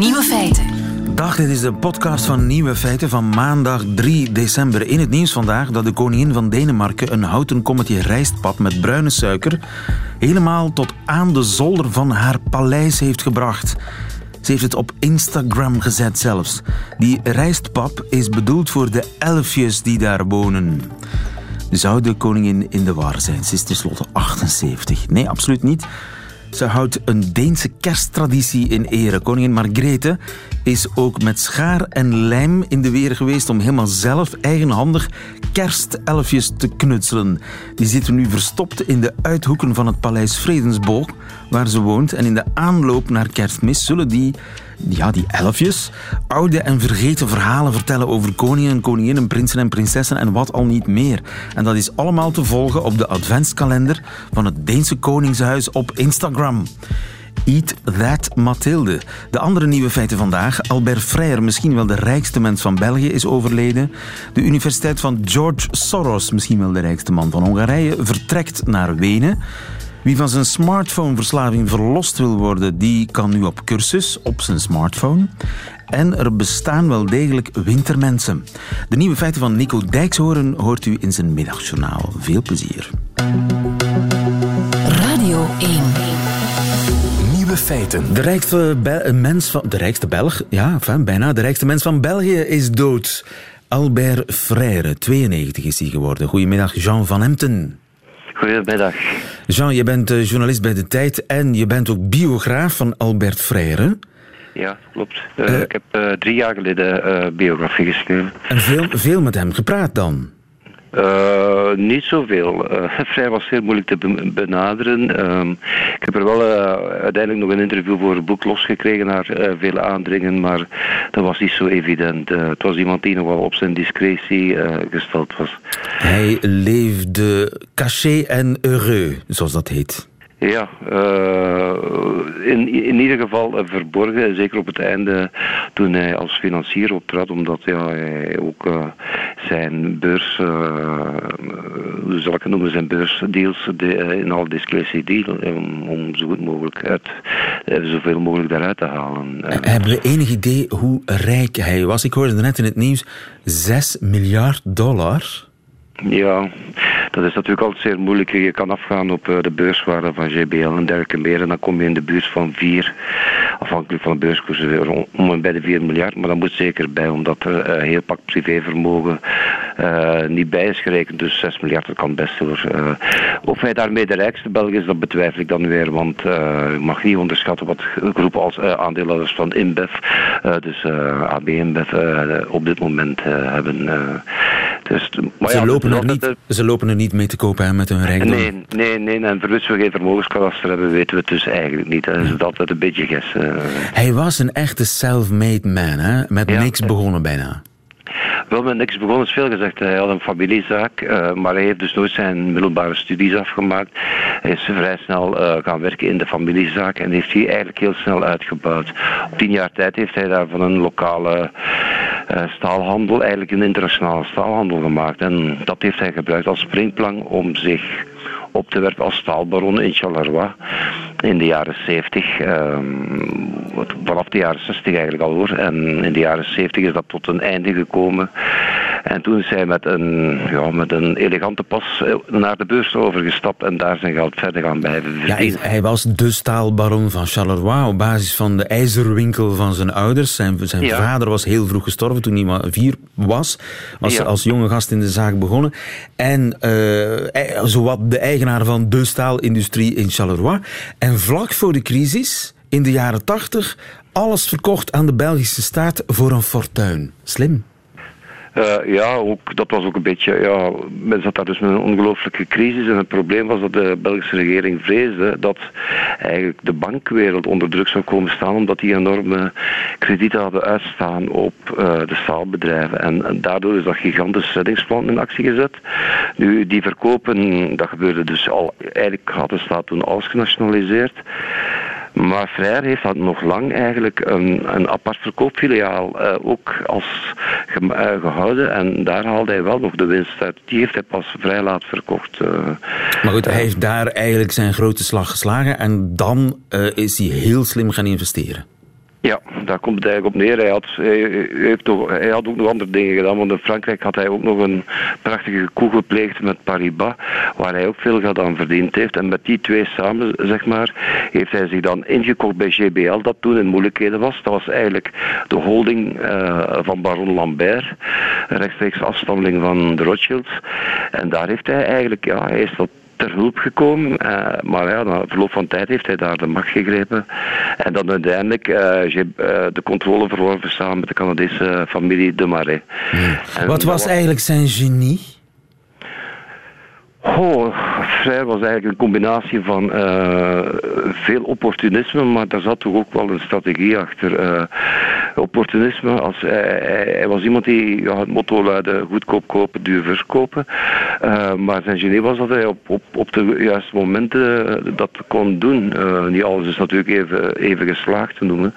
Nieuwe Feiten. Dag, dit is de podcast van Nieuwe Feiten van maandag 3 december. In het nieuws vandaag dat de koningin van Denemarken een houten kommetje rijstpap met bruine suiker helemaal tot aan de zolder van haar paleis heeft gebracht. Ze heeft het op Instagram gezet zelfs. Die rijstpap is bedoeld voor de elfjes die daar wonen. Zou de koningin in de war zijn? Ze is tenslotte 78. Nee, absoluut niet. Ze houdt een Deense kersttraditie in ere. Koningin Margrethe is ook met schaar en lijm in de weer geweest om helemaal zelf eigenhandig kerstelfjes te knutselen. Die zitten nu verstopt in de uithoeken van het paleis Vredensboog, waar ze woont. En in de aanloop naar kerstmis zullen die ja, die elfjes, oude en vergeten verhalen vertellen over koningen, koninginnen, prinsen en prinsessen en wat al niet meer. En dat is allemaal te volgen op de adventskalender van het Deense Koningshuis op Instagram. Eat That Mathilde. De andere nieuwe feiten vandaag. Albert Freyer, misschien wel de rijkste mens van België, is overleden. De Universiteit van George Soros, misschien wel de rijkste man van Hongarije, vertrekt naar Wenen. Wie van zijn smartphoneverslaving verlost wil worden, die kan nu op cursus op zijn smartphone. En er bestaan wel degelijk wintermensen. De nieuwe feiten van Nico Dijkshoorn hoort u in zijn middagjournaal. Veel plezier. Radio 1. Feiten. De rijkste, mens van, de rijkste Belg, ja, enfin, bijna de rijkste mens van België is dood. Albert Frère, 92 is hij geworden. Goedemiddag, Jean van Hemten. Goedemiddag. Jean, je bent eh, journalist bij De Tijd en je bent ook biograaf van Albert Frère. Ja, klopt. Eh, ik heb eh, drie jaar geleden eh, biografie geschreven. En veel, veel met hem gepraat dan. Eh, niet zoveel. Eh vrij was heel moeilijk te be- benaderen. Ehm, ik heb er wel eh, uiteindelijk nog een interview voor het boek losgekregen naar vele aandringen, maar dat was niet zo evident. Het was iemand die nogal op zijn discretie gesteld was. Hij leefde caché en heureux, zoals dat heet. Ja, eh, in, in ieder geval eh, verborgen, zeker op het einde toen hij als financier optrad, omdat ja, hij ook eh, zijn beurs, hoe zal ik het noemen, zijn beursdeals de, in alle discretie deal, om, om zo goed mogelijk uit, zoveel mogelijk daaruit te halen. Hebben we enig idee hoe rijk hij was? Ik hoorde net in het nieuws 6 miljard dollar. Ja, dat is natuurlijk altijd zeer moeilijk. Je kan afgaan op eh, de beurswaarde van JBL en dergelijke meer. En dan kom je in de buurt van 4, afhankelijk van de beurskoers, weer om bij de 4 miljard. Maar dat moet zeker bij, omdat er eh, heel pak privévermogen eh, niet bij is gerekend. Dus 6 miljard, dat kan best hoor. Eh, of hij daarmee de rijkste Belg is, dat betwijfel ik dan weer. Want eh, je mag niet onderschatten wat groepen als eh, aandeelhouders van InBev, eh, dus eh, AB InBev, eh, op dit moment eh, hebben. eh. dus, maar Ze, ja, lopen er niet, ze lopen er niet mee te kopen hè, met hun rijkdom. Nee, nee, nee. En verwits we geen vermogenskadaster hebben, weten we het dus eigenlijk niet. Dat is altijd een beetje gissen. Hij was een echte self-made man, hè? met Ja. niks begonnen bijna. Wel met niks begonnen is veel gezegd. Hij had een familiezaak, eh, maar hij heeft dus nooit zijn middelbare studies afgemaakt. Hij is vrij snel eh, gaan werken in de familiezaak en heeft die eigenlijk heel snel uitgebouwd. Op tien jaar tijd heeft hij daar van een lokale eh, staalhandel eigenlijk een internationale staalhandel gemaakt. En dat heeft hij gebruikt als springplank om zich op te werpen als staalbaron in Charleroi in de jaren 70. ehm, vanaf de jaren 60 eigenlijk al hoor. En in de jaren 70 is dat tot een einde gekomen. En toen is hij met een, ja, met een elegante pas eh, naar de beurs overgestapt en daar zijn geld verder gaan blijven Ja, hij, verdienen. hij was de staalbaron van Charleroi op basis van de ijzerwinkel van zijn ouders. Zijn, zijn Ja. vader was heel vroeg gestorven toen hij maar vier was. Was Ja. als jonge gast in de zaak begonnen. En hij- zowat de eigenaar van de staalindustrie in Charleroi. En vlak voor de crisis, in de jaren tachtig, alles verkocht aan de Belgische staat voor een fortuin. Slim. Eh, ja, ook, dat was ook een beetje, ja, men zat daar dus met een ongelooflijke crisis en het probleem was dat de Belgische regering vreesde dat eigenlijk de bankwereld onder druk zou komen staan omdat die enorme kredieten hadden uitstaan op eh, de staalbedrijven en, daardoor is dat gigantische reddingsplan in actie gezet. Nu, die verkopen, dat gebeurde dus al, eigenlijk had de staat toen alles genationaliseerd. Maar Frère heeft dat nog lang eigenlijk een, een apart verkoopfiliaal eh, ook als gehouden. En daar haalde hij wel nog de winst uit. Die heeft hij pas vrij laat verkocht. eh. Maar goed, hij heeft daar eigenlijk zijn grote slag geslagen en dan eh, is hij heel slim gaan investeren. Ja, daar komt het eigenlijk op neer. Hij had, hij, heeft toch, hij had ook nog andere dingen gedaan, want in Frankrijk had hij ook nog een prachtige koe gepleegd met Paribas, waar hij ook veel geld aan verdiend heeft. En met die twee samen, zeg maar, heeft hij zich dan ingekocht bij GBL, dat toen in moeilijkheden was. Dat was eigenlijk de holding uh, van baron Lambert, rechtstreeks afstammeling van de Rothschilds. En daar heeft hij eigenlijk, ja, hij is tot ter hulp gekomen. Uh, maar ja, na verloop van tijd heeft hij daar de macht gegrepen. En dan uiteindelijk uh, de controle verworven samen met de Canadese familie de Marais. Wat was eigenlijk zijn genie? Oh, Frère was eigenlijk een combinatie van uh, veel opportunisme, maar daar zat toch ook wel een strategie achter. Uh, opportunisme, als, hij, was iemand die ja, het motto luidde goedkoop kopen, duur verkopen. Uh, maar zijn genie was dat hij op, op, op de juiste momenten dat kon doen. niet alles is natuurlijk even, even geslaagd te noemen.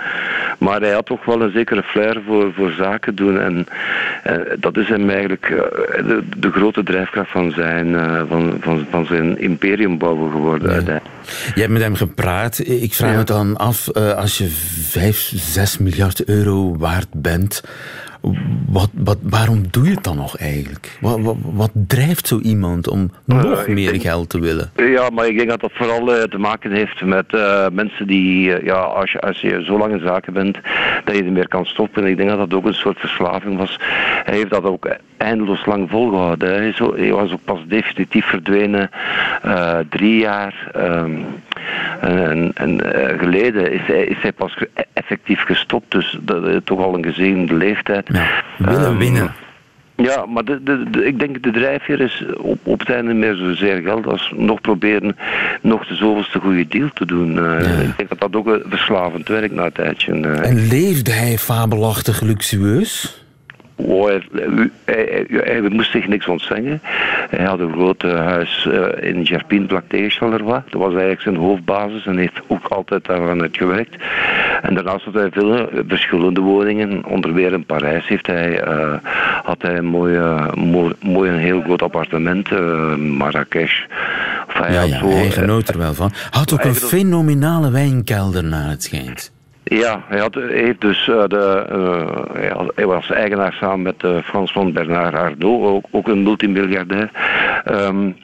Maar hij had toch wel een zekere flair voor, voor zaken doen. En dat is hem eigenlijk de, de, grote drijfkracht van zijn van, van, van zijn imperium bouwen geworden. Ja. Je hebt met hem gepraat. Ik vraag me dan af, eh, als je 5, 6 miljard euro waard bent, wat, wat, waarom doe je het dan nog eigenlijk? Wat, wat, wat drijft zo iemand om nog meer geld te willen? Ja, maar ik denk dat dat vooral uh, te maken heeft met uh, mensen die, ja, als je, als je zo lang in zaken bent, dat je er meer kan stoppen. Ik denk dat dat ook een soort verslaving was. Hij heeft dat ook eindeloos lang volgehouden. Hij, is hij was ook pas definitief verdwenen drie jaar. Um, en, en geleden is hij, is hij pas effectief gestopt. Dus dat is toch al een gezegende leeftijd. Ja, willen um, winnen. Ja, maar de, de, ik denk de drijfveer is op, op het einde meer zozeer geld als nog proberen nog de zoveelste goede deal te doen. Uh, Ik denk dat dat ook een verslavend werkt na een tijdje. Uh. En leefde hij fabelachtig luxueus? Oh, hij, hij, hij, moest zich niks ontzeggen. Hij had een groot huis in Plakteeg, Charleroi. Dat was eigenlijk zijn hoofdbasis en heeft ook altijd daaraan uitgewerkt. En daarnaast had hij veel verschillende woningen. Onder meer in Parijs heeft hij, uh, had hij een mooi, mooi, mooi een heel groot appartement, uh, Marrakesh. Enfin, ja, ja, zo, hij genoot er wel van. Had ook een fenomenale wijnkelder naar het schijnt. Ja, hij, had, heeft dus uh, de, uh, hij, was eigenaar samen met uh, Fransman Bernard Arnault, ook, ook een multimiljardair. Um,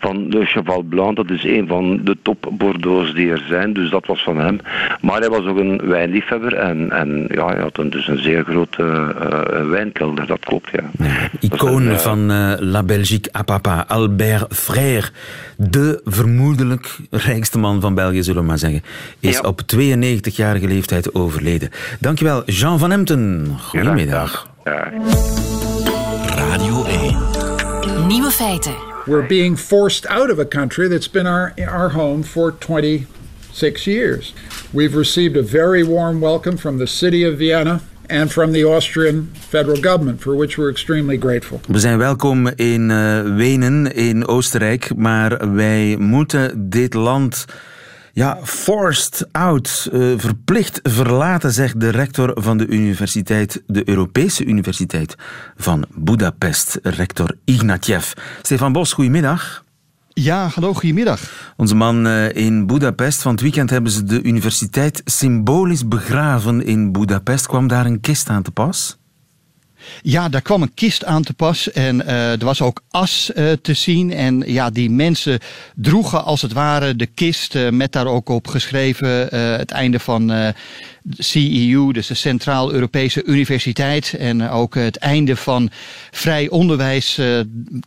van Le Cheval Blanc. Dat is een van de top Bordeaux die er zijn. Dus dat was van hem. Maar hij was ook een wijnliefhebber. En, en ja, hij had een, dus een zeer grote uh, wijnkelder. Dat klopt, ja. icoon een, van uh, La Belgique à papa. Albert Frère. De vermoedelijk rijkste man van België, zullen we maar zeggen. Is ja. op 92-jarige leeftijd overleden. Dankjewel, Jean van Emten. Goedemiddag. Ja. Radio 1. Nieuwe feiten. We're being forced out of a country that's been our, our home for 26 years. We've received a very warm welcome from the city of Vienna and from the Austrian federal government, for which we're extremely grateful. We zijn welkom in uh, Wenen, in Oostenrijk, maar wij moeten dit land ja, forced out, uh, verplicht verlaten, zegt de rector van de universiteit, de Europese Universiteit van Budapest, rector Ignatjev. Stefan Bos, goedemiddag. Ja, hallo, goedemiddag. Onze man uh, in Budapest. Van het weekend hebben ze de universiteit symbolisch begraven in Budapest. Kwam daar een kist aan te pas? Ja, daar kwam een kist aan te pas en uh, er was ook as uh, te zien. En ja, die mensen droegen als het ware de kist uh, met daar ook op geschreven het einde van CEU, dus de Centraal Europese Universiteit. En ook het einde van vrij onderwijs,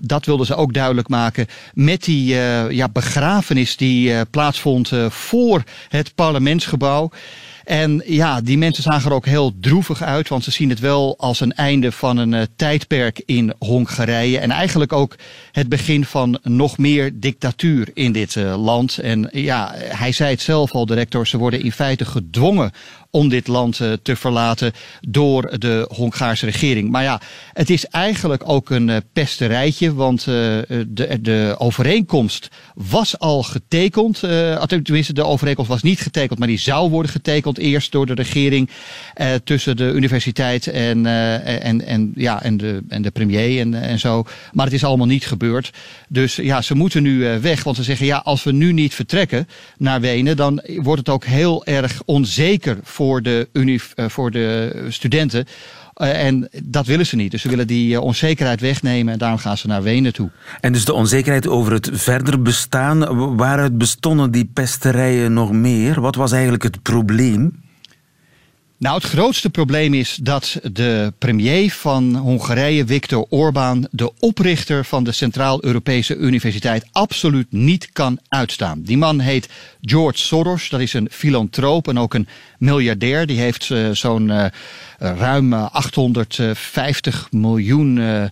dat wilden ze ook duidelijk maken. Met die ja, begrafenis die plaatsvond voor het parlementsgebouw. En ja, die mensen zagen er ook heel droevig uit, want ze zien het wel als een einde van een uh, tijdperk in Hongarije. En eigenlijk ook het begin van nog meer dictatuur in dit uh, land. En ja, hij zei het zelf al, de rector, ze worden in feite gedwongen om dit land uh, te verlaten door de Hongaarse regering. Maar ja, het is eigenlijk ook een uh, pesterijtje, want uh, de, de overeenkomst was al getekend. tenminste, de overeenkomst was niet getekend, maar die zou worden getekend eerst door de regering tussen de universiteit en, en, en, ja, en, de, en de premier en, en zo. Maar het is allemaal niet gebeurd. Dus ja, ze moeten nu weg. Want ze zeggen, ja, als we nu niet vertrekken naar Wenen, dan wordt het ook heel erg onzeker voor de, uni, voor de studenten eh, en dat willen ze niet. Dus ze willen die eh, onzekerheid wegnemen en daarom gaan ze naar Wenen toe. En dus de onzekerheid over het verder bestaan, waaruit bestonden die pesterijen nog meer? Wat was eigenlijk het probleem? Nou, het grootste probleem is dat de premier van Hongarije, Viktor Orbán, de oprichter van de Centraal-Europese Universiteit, absoluut niet kan uitstaan. Die man heet George Soros, dat is een filantroop en ook een miljardair. Die heeft uh, zo'n uh, ruim 850 miljoen uh,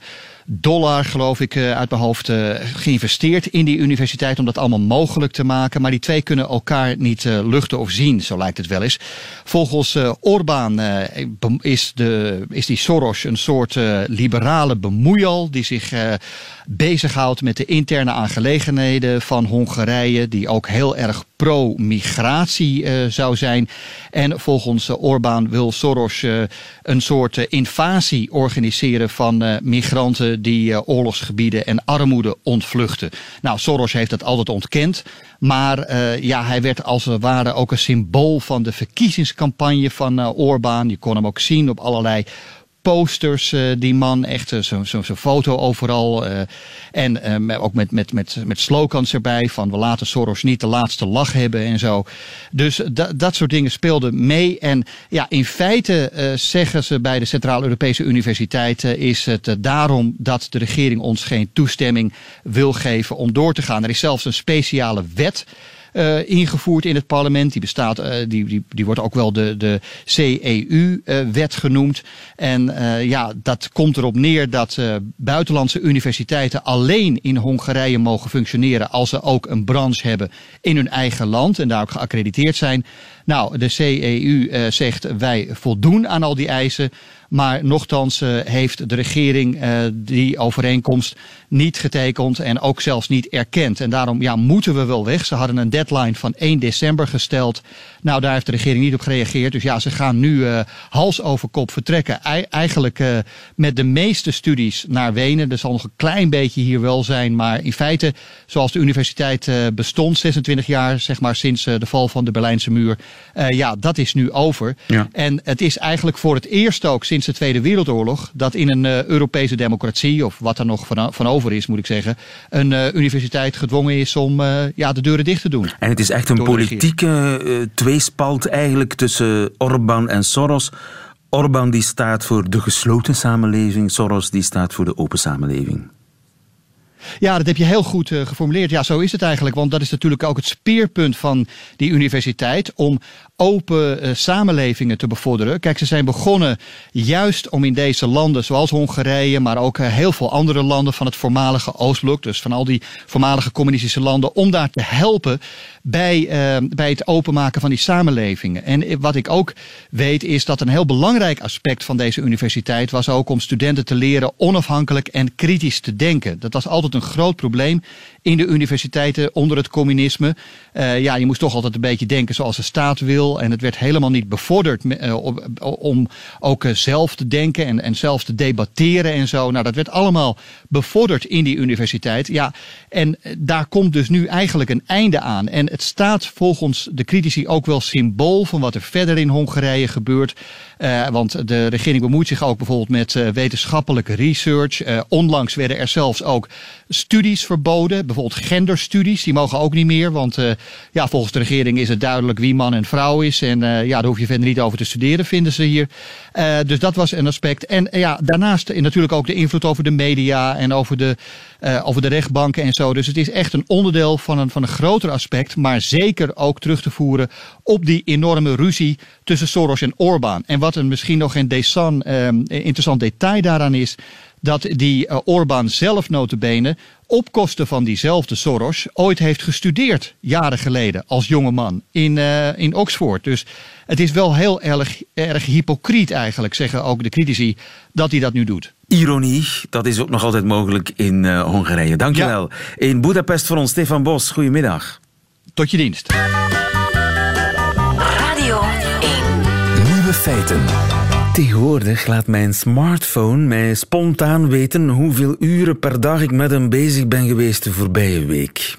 dollar, geloof ik, eh, uit mijn hoofd uh, geïnvesteerd in die universiteit om dat allemaal mogelijk te maken. Maar die twee kunnen elkaar niet uh, luchten of zien, zo lijkt het wel eens. Volgens Orbán is, de, is die Soros een soort liberale bemoeial die zich bezighoudt met de interne aangelegenheden van Hongarije, die ook heel erg pro-migratie uh, zou zijn. En volgens uh, Orbán wil Soros uh, een soort invasie organiseren van migranten die oorlogsgebieden en armoede ontvluchten. Nou, Soros heeft dat altijd ontkend. Maar ja, hij werd als het ware ook een symbool van de verkiezingscampagne van Orbán. Je kon hem ook zien op allerlei posters, uh, die man. Echt zo'n zo, zo foto overal. Uh, en ook met, met, met, met slogans erbij van we laten Soros niet de laatste lach hebben en zo. Dus dat soort dingen speelden mee. En ja, in feite zeggen ze bij de Centraal-Europese Universiteit is het daarom dat de regering ons geen toestemming wil geven om door te gaan. Er is zelfs een speciale wet uh, ingevoerd in het parlement. Die, bestaat, uh, die, die, die wordt ook wel de, de CEU-wet genoemd. En ja, dat komt erop neer dat buitenlandse universiteiten alleen in Hongarije mogen functioneren als ze ook een branche hebben in hun eigen land en daar ook geaccrediteerd zijn. Nou, de CEU zegt wij voldoen aan al die eisen. Maar nochtans uh, heeft de regering uh, die overeenkomst niet getekend en ook zelfs niet erkend. En daarom ja, moeten we wel weg. Ze hadden een deadline van 1 december gesteld. Nou, daar heeft de regering niet op gereageerd. Dus ja, ze gaan nu uh, hals over kop vertrekken. I eigenlijk met de meeste studies naar Wenen. Er zal nog een klein beetje hier wel zijn. Maar in feite, zoals de universiteit bestond, 26 jaar zeg maar sinds de val van de Berlijnse muur. ja, dat is nu over. Ja. En het is eigenlijk voor het eerst ook sinds sinds de Tweede Wereldoorlog dat in een uh, Europese democratie, of wat er nog van, van over is, moet ik zeggen, een uh, universiteit gedwongen is om uh, ja, de deuren dicht te doen. En het is echt een politieke tweespalt eigenlijk tussen Orbán en Soros. Orbán die staat voor de gesloten samenleving, Soros die staat voor de open samenleving. Ja, dat heb je heel goed uh, geformuleerd. Ja, zo is het eigenlijk. Want dat is natuurlijk ook het speerpunt van die universiteit. Om open uh, samenlevingen te bevorderen. Kijk, ze zijn begonnen juist om in deze landen, zoals Hongarije, maar ook uh, heel veel andere landen van het voormalige Oostblok, dus van al die voormalige communistische landen, om daar te helpen bij, bij het openmaken van die samenlevingen. En wat ik ook weet, is dat een heel belangrijk aspect van deze universiteit was ook om studenten te leren onafhankelijk en kritisch te denken. Dat was altijd een groot probleem in de universiteiten onder het communisme. Uh, ja, je moest toch altijd een beetje denken zoals de staat wil. En het werd helemaal niet bevorderd uh, om ook zelf te denken en, en zelf te debatteren en zo. Nou, dat werd allemaal bevorderd in die universiteit. Ja, en daar komt dus nu eigenlijk een einde aan. En het staat volgens de critici ook wel symbool van wat er verder in Hongarije gebeurt. Uh, want de regering bemoeit zich ook bijvoorbeeld met uh, wetenschappelijke research. Uh, onlangs werden er zelfs ook studies verboden. Bijvoorbeeld genderstudies, die mogen ook niet meer. Want ja, volgens de regering is het duidelijk wie man en vrouw is. En ja, daar hoef je verder niet over te studeren, vinden ze hier. dus dat was een aspect. En ja, daarnaast natuurlijk ook de invloed over de media en over de, over de rechtbanken en zo. Dus het is echt een onderdeel van een, van een groter aspect. Maar zeker ook terug te voeren op die enorme ruzie tussen Soros en Orbán. En wat een misschien nog een desan, uh, interessant detail daaraan is, dat die uh, Orbán zelf notabene op kosten van diezelfde Soros ooit heeft gestudeerd, jaren geleden, als jonge man in, uh, in Oxford. Dus het is wel heel erg, erg hypocriet eigenlijk, zeggen ook de critici, dat hij dat nu doet. Ironie, dat is ook nog altijd mogelijk in uh, Hongarije. Dankjewel. Ja. In Budapest voor ons, Stefan Bos. Goedemiddag. Tot je dienst. Feiten. Tegenwoordig laat mijn smartphone mij spontaan weten hoeveel uren per dag ik met hem bezig ben geweest de voorbije week.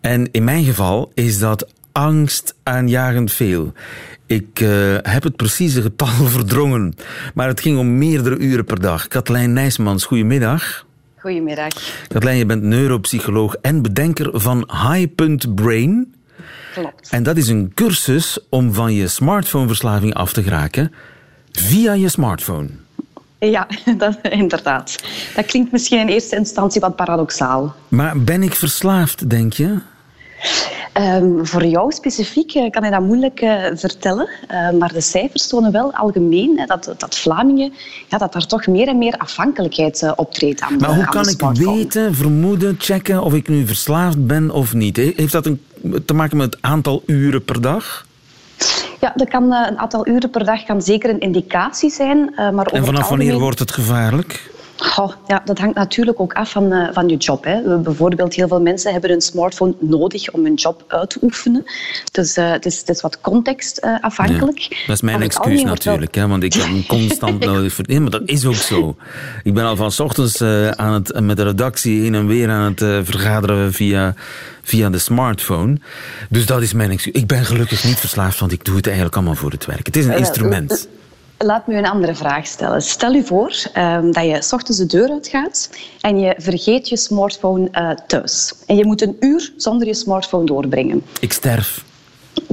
En in mijn geval is dat angstaanjagend veel. Ik uh, heb het precieze getal verdrongen, maar het ging om meerdere uren per dag. Katlijn Nijsmans, goedemiddag. Goedemiddag. Katlijn, je bent neuropsycholoog en bedenker van High Brain. Klopt. En dat is een cursus om van je smartphoneverslaving af te geraken via je smartphone. Ja, dat, inderdaad. Dat klinkt misschien in eerste instantie wat paradoxaal. Maar ben ik verslaafd, denk je? Um, voor jou specifiek uh, kan ik dat moeilijk uh, vertellen. Uh, maar de cijfers tonen wel algemeen hè, dat, dat Vlamingen ja, dat daar toch meer en meer afhankelijkheid optreedt aan Maar de, hoe aan kan ik weten, vermoeden, checken of ik nu verslaafd ben of niet? Heeft dat een, te maken met het aantal uren per dag? Ja, dat kan, een aantal uren per dag kan zeker een indicatie zijn. maar over en vanaf wanneer wordt het gevaarlijk? Goh, ja, dat hangt natuurlijk ook af van, uh, van je job. Hè. Bijvoorbeeld, heel veel mensen hebben een smartphone nodig om hun job uit te oefenen. Dus uh, het, is, het is wat contextafhankelijk. Ja, dat is mijn excuus natuurlijk, wel... hè, want ik hem constant nodig. Voor... Nee, maar dat is ook zo. Ik ben al van s ochtends aan het, met de redactie heen en weer aan het vergaderen via, via de smartphone. Dus dat is mijn excuus. Ik ben gelukkig niet verslaafd, want ik doe het eigenlijk allemaal voor het werk. Het is een instrument. Laat me een andere vraag stellen. Stel je voor um, dat je s ochtends de deur uitgaat en je vergeet je smartphone uh, thuis. En je moet een uur zonder je smartphone doorbrengen. Ik sterf.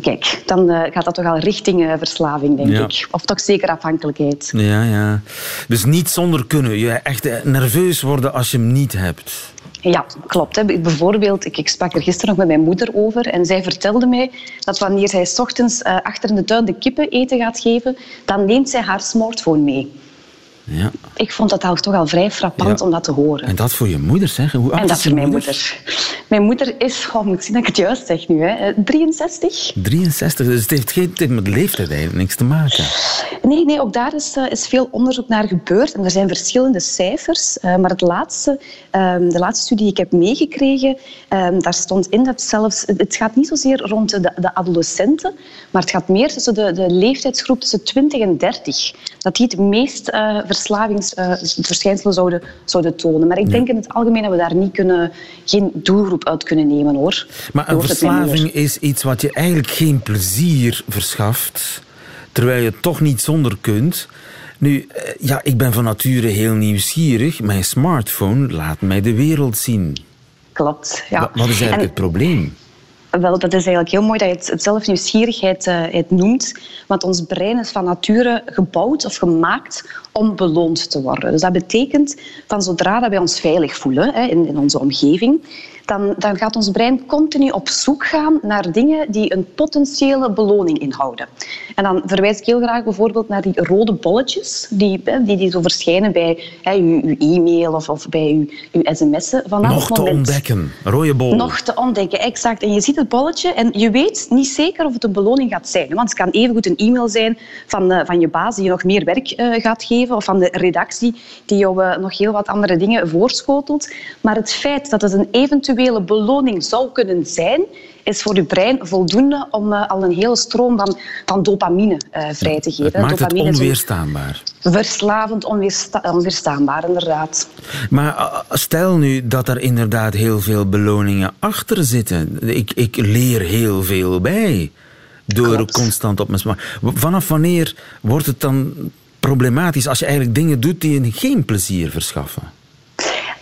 Kijk, dan uh, gaat dat toch al richting uh, verslaving, denk Ja. ik. Of toch zeker afhankelijkheid. Ja, ja. Dus niet zonder kunnen. Je echt nerveus worden als je hem niet hebt. Ja, klopt. Hè. Bijvoorbeeld, ik, ik sprak er gisteren nog met mijn moeder over en zij vertelde mij dat wanneer zij ochtends uh, achter in de tuin de kippen eten gaat geven, dan neemt zij haar smartphone mee. Ja. Ik vond dat al toch al vrij frappant Ja. om dat te horen. En dat voor je moeder, zeg. Hoe oud En dat is voor mijn moeder. Mijn moeder is, oh, moet ik zien dat ik het juist zeg nu, hè, eh, 63. 63, dus het heeft geen het heeft met leeftijd eigenlijk niks te maken. Nee, nee, ook daar is, uh, is veel onderzoek naar gebeurd. En er zijn verschillende cijfers. Uh, maar het laatste, um, de laatste studie die ik heb meegekregen, um, daar stond in dat zelfs... Het gaat niet zozeer rond de, de adolescenten, maar het gaat meer tussen de, de leeftijdsgroep tussen 20 en 30. Dat die het meest verslavingsverschijnselen zouden, zouden tonen. Maar ik denk in het algemeen dat we daar niet kunnen, geen doelgroep uit kunnen nemen, hoor. Maar een verslaving is iets wat je eigenlijk geen plezier verschaft, terwijl je het toch niet zonder kunt. Nu, ja, ik ben van nature heel nieuwsgierig. Mijn smartphone laat mij de wereld zien. Klopt, ja. Wat, wat is eigenlijk en, het probleem? Wel, dat is eigenlijk heel mooi dat je het, zelf nieuwsgierigheid uh, het noemt. Want ons brein is van nature gebouwd of gemaakt om beloond te worden. Dus dat betekent van zodra dat wij ons veilig voelen hè, in, in onze omgeving, dan, dan gaat ons brein continu op zoek gaan naar dingen die een potentiële beloning inhouden. En dan verwijs ik heel graag bijvoorbeeld naar die rode bolletjes die, die, die zo verschijnen bij hè, uw, uw e-mail of, of bij uw, uw sms'en. Vanaf Nog te moment, ontdekken. Rode bol. Nog te ontdekken, exact. En je ziet het bolletje en je weet niet zeker of het een beloning gaat zijn. Want het kan evengoed een e-mail zijn van, uh, van je baas die je nog meer werk uh, gaat geven of van de redactie die jou uh, nog heel wat andere dingen voorschotelt. Maar het feit dat het een eventuele beloning zou kunnen zijn, is voor je brein voldoende om uh, al een hele stroom van, van dopamine uh, vrij te geven. Het maakt dopamine het onweerstaanbaar. Verslavend, onweersta onweerstaanbaar, inderdaad. Maar uh, stel nu dat er inderdaad heel veel beloningen achter zitten. Ik, ik leer heel veel bij door Klopt. constant op mijn smartphone. Vanaf wanneer wordt het dan problematisch als je eigenlijk dingen doet die je geen plezier verschaffen?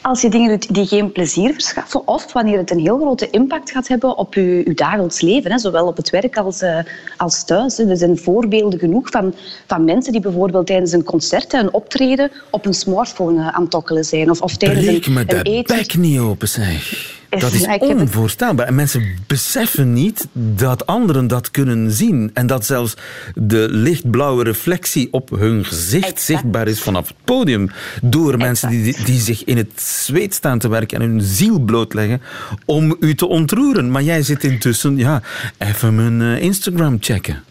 Als je dingen doet die geen plezier verschaffen, of wanneer het een heel grote impact gaat hebben op je, je dagelijks leven, hè, zowel op het werk als, uh, als thuis. Hè. Er zijn voorbeelden genoeg van, van mensen die bijvoorbeeld tijdens een concert, een optreden, op een smartphone uh, aan het tokkelen zijn. Of, of tijdens Breek een, me een eten. niet open, zeg. Is- Dat is onvoorstelbaar. En mensen beseffen niet dat anderen dat kunnen zien. En dat zelfs de lichtblauwe reflectie op hun gezicht Exact. zichtbaar is vanaf het podium. Door mensen die, die zich in het zweet staan te werken en hun ziel blootleggen om u te ontroeren. Maar jij zit intussen, ja, even mijn eh, Instagram checken.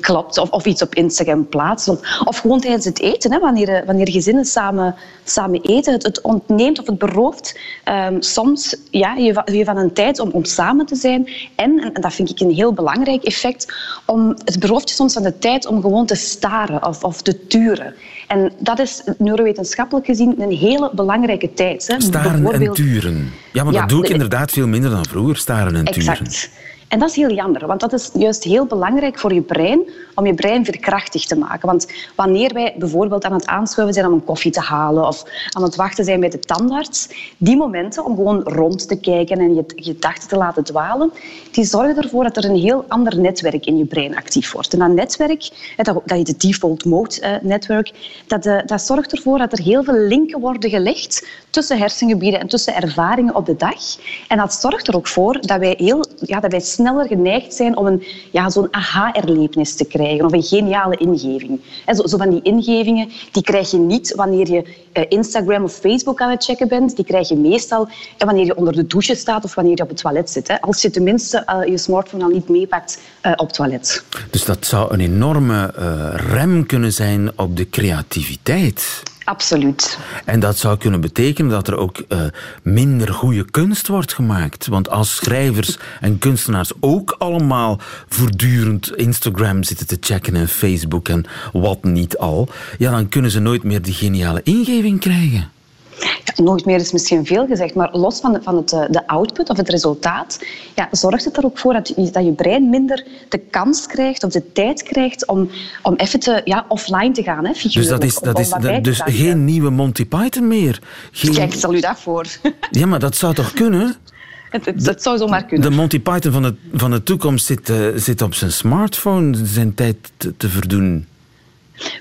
Klopt, of, of iets op Instagram plaatsen. Of, of gewoon tijdens het eten, hè, wanneer, wanneer gezinnen samen, samen eten. Het, het ontneemt of het berooft um, soms ja, je, je van een tijd om, om samen te zijn. En, en dat vind ik een heel belangrijk effect, om, het berooft je soms van de tijd om gewoon te staren of, of te turen. En dat is neurowetenschappelijk gezien een hele belangrijke tijd. Hè. Staren en turen. Ja, maar dat doe ik inderdaad veel minder dan vroeger, staren en turen. En dat is heel jammer, want dat is juist heel belangrijk voor je brein, om je brein verkrachtig te maken. Want wanneer wij bijvoorbeeld aan het aanschuiven zijn om een koffie te halen of aan het wachten zijn bij de tandarts, die momenten om gewoon rond te kijken en je gedachten te laten dwalen, die zorgen ervoor dat er een heel ander netwerk in je brein actief wordt. En dat netwerk, dat je de default mode netwerk, dat, eh, dat zorgt ervoor dat er heel veel linken worden gelegd tussen hersengebieden en tussen ervaringen op de dag. En dat zorgt er ook voor dat wij, heel, ja, dat wij sneller geneigd zijn om een, ja, zo'n aha-erlevenis te krijgen of een geniale ingeving. En zo, zo, van die ingevingen die krijg je niet wanneer je uh, Instagram of Facebook aan het checken bent. Die krijg je meestal uh, wanneer je onder de douche staat of wanneer je op het toilet zit. Hè. Als je tenminste uh, je smartphone al niet meepakt op het toilet. Dus dat zou een enorme rem kunnen zijn op de creativiteit. Absoluut. En dat zou kunnen betekenen dat er ook uh, minder goede kunst wordt gemaakt. Want als schrijvers en kunstenaars ook allemaal voortdurend Instagram zitten te checken en Facebook en wat niet al, ja, dan kunnen ze nooit meer die geniale ingeving krijgen. Ja, nooit meer is misschien veel gezegd, maar los van, de, van het, eh, de output of het resultaat, ja, zorgt het er ook voor dat je, dat je brein minder de kans krijgt of de tijd krijgt om, om even te, ja, offline te gaan. Hè, dus dat is, dat is dus geen nieuwe Monty Python meer? Geen... Kijk, stel u dat voor. Ja, maar dat zou toch kunnen? Het, het, het, zou zomaar kunnen. De Monty Python van de, van de toekomst zit, uh, zit op zijn smartphone zijn tijd te, te verdoen.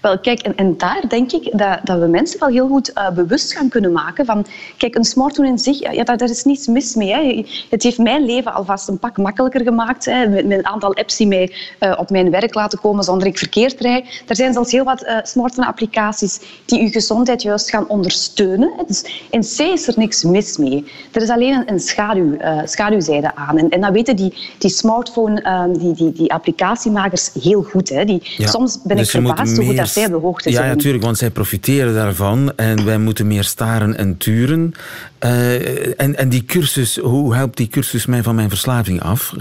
Wel, kijk, en, en, daar denk ik dat, dat we mensen wel heel goed uh, bewust gaan kunnen maken van, kijk, een smartphone in zich, ja, daar, daar is niets mis mee. Hè. Het heeft mijn leven alvast een pak makkelijker gemaakt, hè, met, met een aantal apps die mij uh, op mijn werk laten komen zonder ik verkeerd rijd. Er zijn zelfs heel wat uh, smartphone-applicaties die uw gezondheid juist gaan ondersteunen. Hè. Dus in C is er niks mis mee. Er is alleen een, een schaduw, schaduwzijde aan. En, en dat weten die, die smartphone, die, die, die applicatiemakers heel goed. Hè. Die, ja, soms ben dus ik verbaasd hoe goed zij op de hoogte zijn. Ja, natuurlijk, want zij profiteren daarvan en wij moeten meer staren en turen. Uh, en, en die cursus, hoe helpt die cursus mij van mijn verslaving af?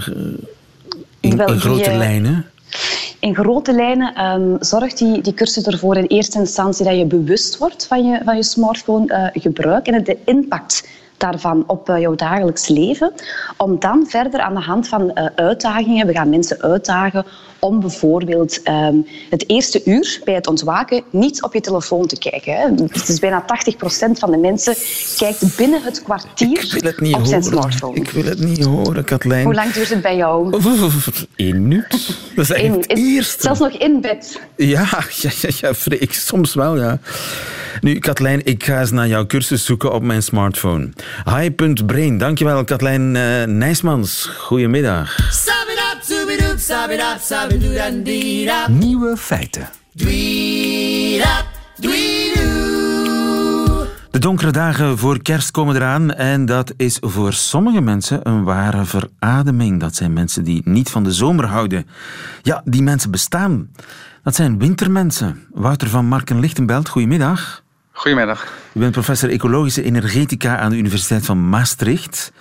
In, Wel, in grote die, lijnen? In grote lijnen um, zorgt die, die cursus ervoor in eerste instantie dat je bewust wordt van je, van je smartphone uh, gebruik en de impact daarvan op uh, jouw dagelijks leven. Om dan verder aan de hand van uh, uitdagingen, we gaan mensen uitdagen om bijvoorbeeld um, het eerste uur bij het ontwaken niet op je telefoon te kijken. Hè. Het is bijna 80% van de mensen kijkt binnen het kwartier ik wil het niet op zijn horen. smartphone. Ik wil het niet horen, Katlijn. Hoe lang duurt het bij jou? Eén minuut. Dat is eigenlijk het eerste. Zelfs nog in bed. Ja, ja, ja, ja soms wel, ja. Nu, Katlijn, ik ga eens naar jouw cursus zoeken op mijn smartphone. Hi.brain. Dankjewel, Katlijn uh, Nijsmans. Goedemiddag. Nieuwe feiten. De donkere dagen voor kerst komen eraan en dat is voor sommige mensen een ware verademing. Dat zijn mensen die niet van de zomer houden. Ja, die mensen bestaan. Dat zijn wintermensen. Wouter van Marken-Lichtenbelt, goedemiddag. Goedemiddag. U bent professor ecologische energetica aan de Universiteit van Maastricht.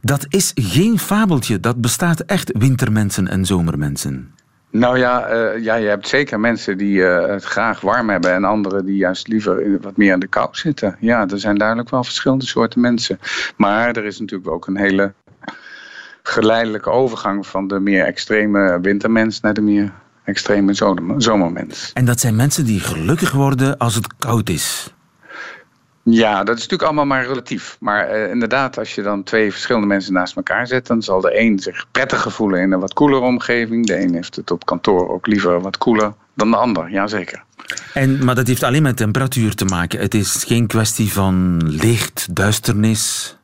Dat is geen fabeltje, dat bestaat echt wintermensen en zomermensen. Nou ja, uh, ja je hebt zeker mensen die uh, het graag warm hebben en anderen die juist liever wat meer in de kou zitten. Ja, er zijn duidelijk wel verschillende soorten mensen. Maar er is natuurlijk ook een hele geleidelijke overgang van de meer extreme wintermens naar de meer extreme zomermens. En dat zijn mensen die gelukkig worden als het koud is. Ja, dat is natuurlijk allemaal maar relatief. Maar uh, inderdaad, als je dan twee verschillende mensen naast elkaar zet, dan zal de een zich prettiger voelen in een wat koelere omgeving. De een heeft het op kantoor ook liever wat koeler dan de ander, jazeker. En, maar dat heeft alleen met temperatuur te maken. Het is geen kwestie van licht, duisternis.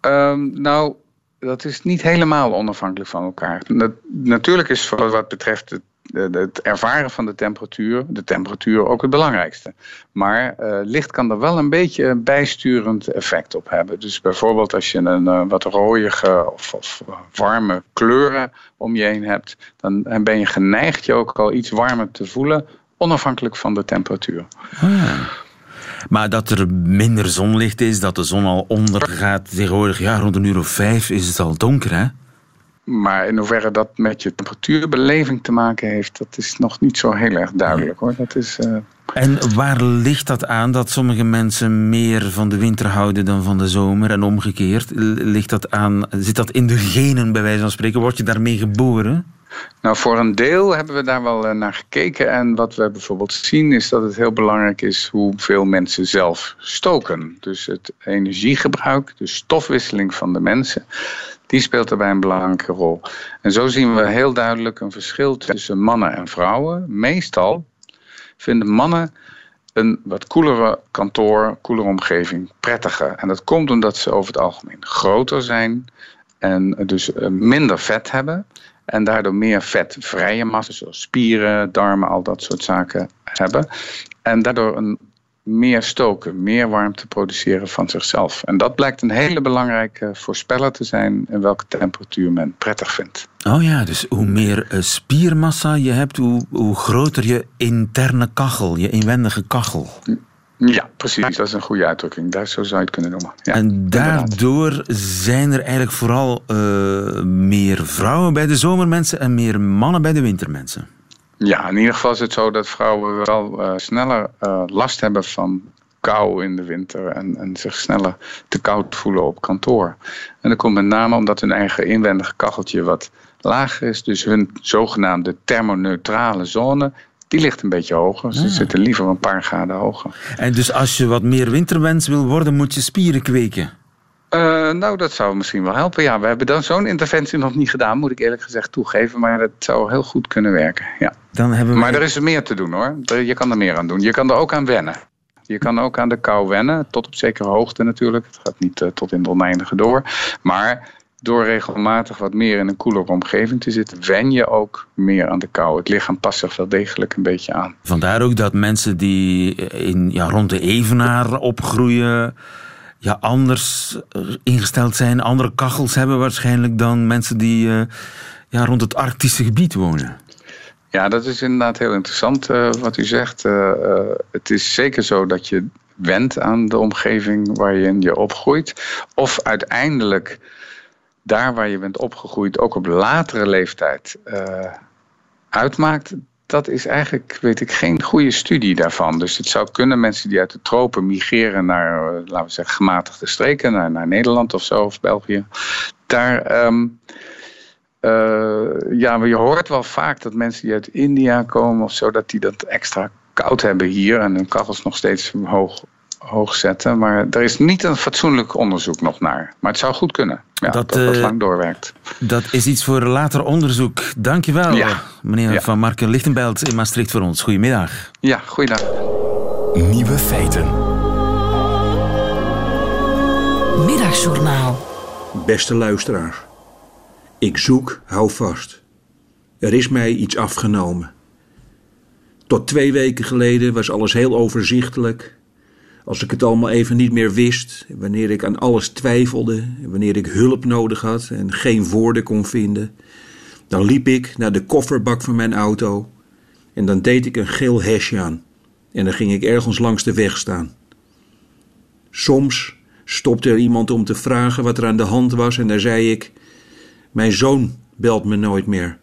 Um, nou, dat is niet helemaal onafhankelijk van elkaar. natuurlijk is voor wat betreft het het ervaren van de temperatuur, de temperatuur ook het belangrijkste. Maar uh, licht kan er wel een beetje een bijsturend effect op hebben. Dus bijvoorbeeld als je een uh, wat rooige of, of, warme kleuren om je heen hebt, dan ben je geneigd je ook al iets warmer te voelen, onafhankelijk van de temperatuur. Ja. Maar dat er minder zonlicht is, dat de zon al ondergaat tegenwoordig, ja, rond een uur of vijf is het al donker, hè? Maar in hoeverre dat met je temperatuurbeleving te maken heeft, dat is nog niet zo heel erg duidelijk hoor. Dat is, uh... En waar ligt dat aan dat sommige mensen meer van de winter houden dan van de zomer en omgekeerd? Ligt dat aan, zit dat in de genen bij wijze van spreken? Word je daarmee geboren? Nou, voor een deel hebben we daar wel eh, naar gekeken. En wat we bijvoorbeeld zien is dat het heel belangrijk is hoeveel mensen zelf stoken. Dus het energiegebruik, de stofwisseling van de mensen, die speelt daarbij een belangrijke rol. En zo zien we heel duidelijk een verschil tussen mannen en vrouwen. Meestal vinden mannen een wat koelere kantoor, koelere omgeving prettiger. En dat komt omdat ze over het algemeen groter zijn en dus eh, minder vet hebben. En daardoor meer vetvrije massa, zoals spieren, darmen, al dat soort zaken hebben. En daardoor een meer stoken, meer warmte produceren van zichzelf. En dat blijkt een hele belangrijke voorspeller te zijn in welke temperatuur men prettig vindt. Oh ja, dus hoe meer eh, spiermassa je hebt, hoe, hoe groter je interne kachel, je inwendige kachel. Ja, precies. Dat is een goede uitdrukking. Daar, zo zou je het kunnen noemen. Ja, en daardoor zijn er eigenlijk vooral uh, meer vrouwen bij de zomermensen en meer mannen bij de wintermensen. Ja, in ieder geval is het zo dat vrouwen wel uh, sneller uh, last hebben van kou in de winter en, en, zich sneller te koud voelen op kantoor. En dat komt met name omdat hun eigen inwendige kacheltje wat lager is. Dus hun zogenaamde thermoneutrale zone die ligt een beetje hoger. Ze ah. zitten liever een paar graden hoger. En dus als je wat meer winterwens wil worden, moet je spieren kweken? Uh, nou, dat zou misschien wel helpen. Ja, we hebben dan zo'n interventie nog niet gedaan, moet ik eerlijk gezegd toegeven. Maar dat zou heel goed kunnen werken. Ja. Dan hebben we... Maar er is er meer te doen hoor. Je kan er meer aan doen. Je kan er ook aan wennen. Je kan ook aan de kou wennen, tot op zekere hoogte natuurlijk. Het gaat niet uh, tot in het oneindige door. Maar door regelmatig wat meer in een koelere omgeving te zitten, wen je ook meer aan de kou. Het lichaam past zich wel degelijk een beetje aan. Vandaar ook dat mensen die in, ja, rond de Evenaar opgroeien, ja, anders ingesteld zijn, andere kachels hebben waarschijnlijk dan mensen die uh, ja, rond het Arctische gebied wonen. Ja, dat is inderdaad heel interessant uh, wat u zegt. Het is zeker zo dat je went aan de omgeving waarin je opgroeit. Of uiteindelijk daar waar je bent opgegroeid ook op latere leeftijd uitmaakt dat is eigenlijk, weet ik, geen goede studie daarvan. Dus het zou kunnen mensen die uit de tropen migreren naar, eh, laten we zeggen, gematigde streken, naar, naar Nederland of zo, of België. Daar, um, uh, ja, je hoort wel vaak dat mensen die uit India komen of zo, dat die dat extra koud hebben hier en hun kachels nog steeds hoog hoog zetten. Maar er is niet een fatsoenlijk onderzoek nog naar. Maar het zou goed kunnen. Ja, dat, dat, uh, lang doorwerkt. Dat is iets voor later onderzoek. Dankjewel, ja. meneer Van Marken Lichtenbelt in Maastricht voor ons. Goedemiddag. Ja, goeiedag. Nieuwe feiten. Middagjournaal. Beste luisteraar. Ik zoek, hou vast. Er is mij iets afgenomen. Tot twee weken geleden was alles heel overzichtelijk als ik het allemaal even niet meer wist, wanneer ik aan alles twijfelde, wanneer ik hulp nodig had en geen woorden kon vinden, dan liep ik naar de kofferbak van mijn auto en dan deed ik een geel hesje aan en dan ging ik ergens langs de weg staan. Soms stopte er iemand om te vragen wat er aan de hand was en dan zei ik: Mijn zoon belt me nooit meer.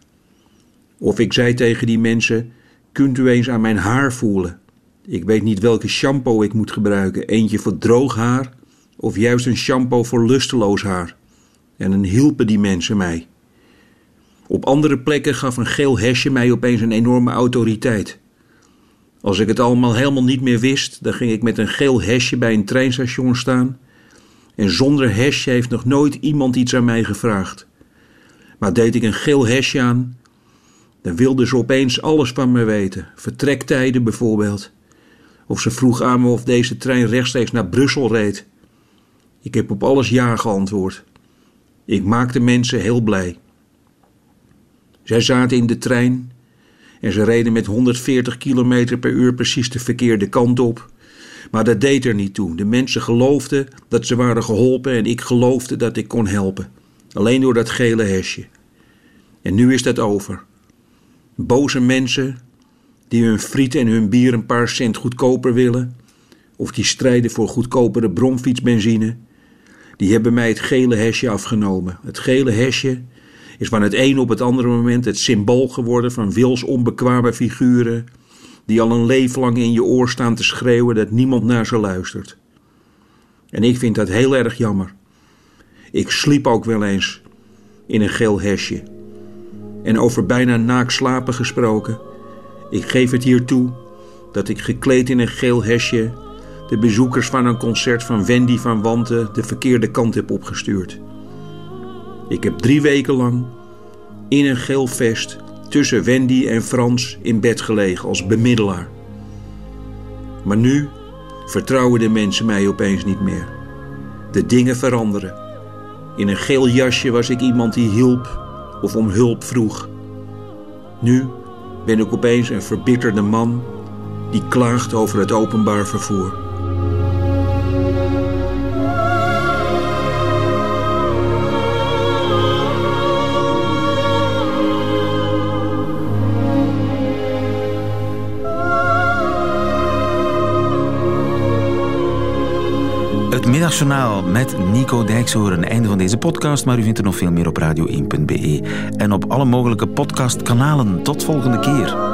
Of ik zei tegen die mensen: Kunt u eens aan mijn haar voelen? Ik weet niet welke shampoo ik moet gebruiken. Eentje voor droog haar of juist een shampoo voor lusteloos haar. En dan hielpen die mensen mij. Op andere plekken gaf een geel hesje mij opeens een enorme autoriteit. Als ik het allemaal helemaal niet meer wist, dan ging ik met een geel hesje bij een treinstation staan. En zonder hesje heeft nog nooit iemand iets aan mij gevraagd. Maar deed ik een geel hesje aan, dan wilden ze opeens alles van me weten. Vertrektijden bijvoorbeeld. Of ze vroeg aan me of deze trein rechtstreeks naar Brussel reed. Ik heb op alles ja geantwoord. Ik maakte mensen heel blij. Zij zaten in de trein En ze reden met 140 km per uur precies de verkeerde kant op. Maar dat deed er niet toe. De mensen geloofden dat ze waren geholpen en ik geloofde dat ik kon helpen. Alleen door dat gele hesje. En nu is dat over. Boze mensen die hun friet en hun bier een paar cent goedkoper willen, of die strijden voor goedkopere bromfietsbenzine, die hebben mij het gele hesje afgenomen. Het gele hesje is van het een op het andere moment het symbool geworden van wils onbekwame figuren die al een leven lang in je oor staan te schreeuwen dat niemand naar ze luistert. En ik vind dat heel erg jammer. Ik sliep ook wel eens in een geel hesje. En over bijna naakt slapen gesproken, ik geef het hier toe dat ik gekleed in een geel hesje de bezoekers van een concert van Wendy van Wanten de verkeerde kant heb opgestuurd. Ik heb drie weken lang in een geel vest tussen Wendy en Frans in bed gelegen als bemiddelaar. Maar nu vertrouwen de mensen mij opeens niet meer. De dingen veranderen. In een geel jasje was ik iemand die hielp of om hulp vroeg. Nu ben ik opeens een verbitterde man die klaagt over het openbaar vervoer. Middagjournaal met Nico Dijkshoorn. Einde van deze podcast, maar u vindt er nog veel meer op radio1.be en op alle mogelijke podcastkanalen. Tot volgende keer.